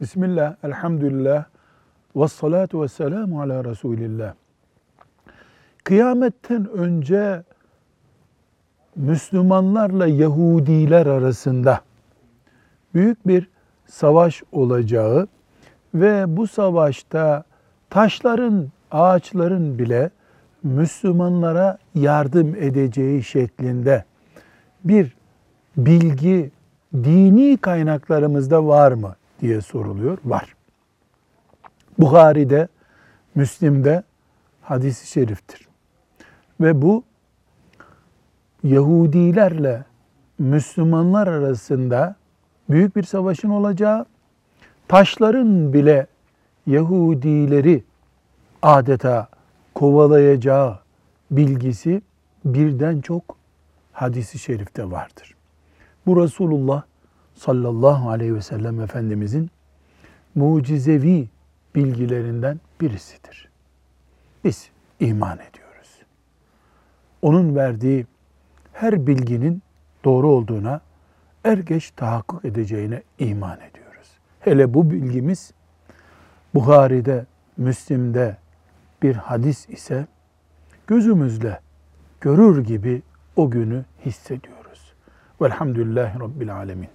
Bismillah, elhamdülillah, ve salatu ve selamu ala Resulillah. Kıyametten önce Müslümanlarla Yahudiler arasında büyük bir savaş olacağı ve bu savaşta taşların, ağaçların bile Müslümanlara yardım edeceği şeklinde bir bilgi dini kaynaklarımızda var mı diye soruluyor. Var. Bukhari'de, Müslim'de hadisi şeriftir. Ve bu Yahudilerle Müslümanlar arasında büyük bir savaşın olacağı, taşların bile Yahudileri adeta kovalayacağı bilgisi birden çok hadisi şerifte vardır. Bu Resulullah sallallahu aleyhi ve sellem Efendimizin mucizevi bilgilerinden birisidir. Biz iman ediyoruz. Onun verdiği her bilginin doğru olduğuna er geç tahakkuk edeceğine iman ediyoruz. Hele bu bilgimiz Buhari'de, Müslim'de bir hadis ise gözümüzle görür gibi o günü hissediyoruz. Velhamdülillahi Rabbil Alemin.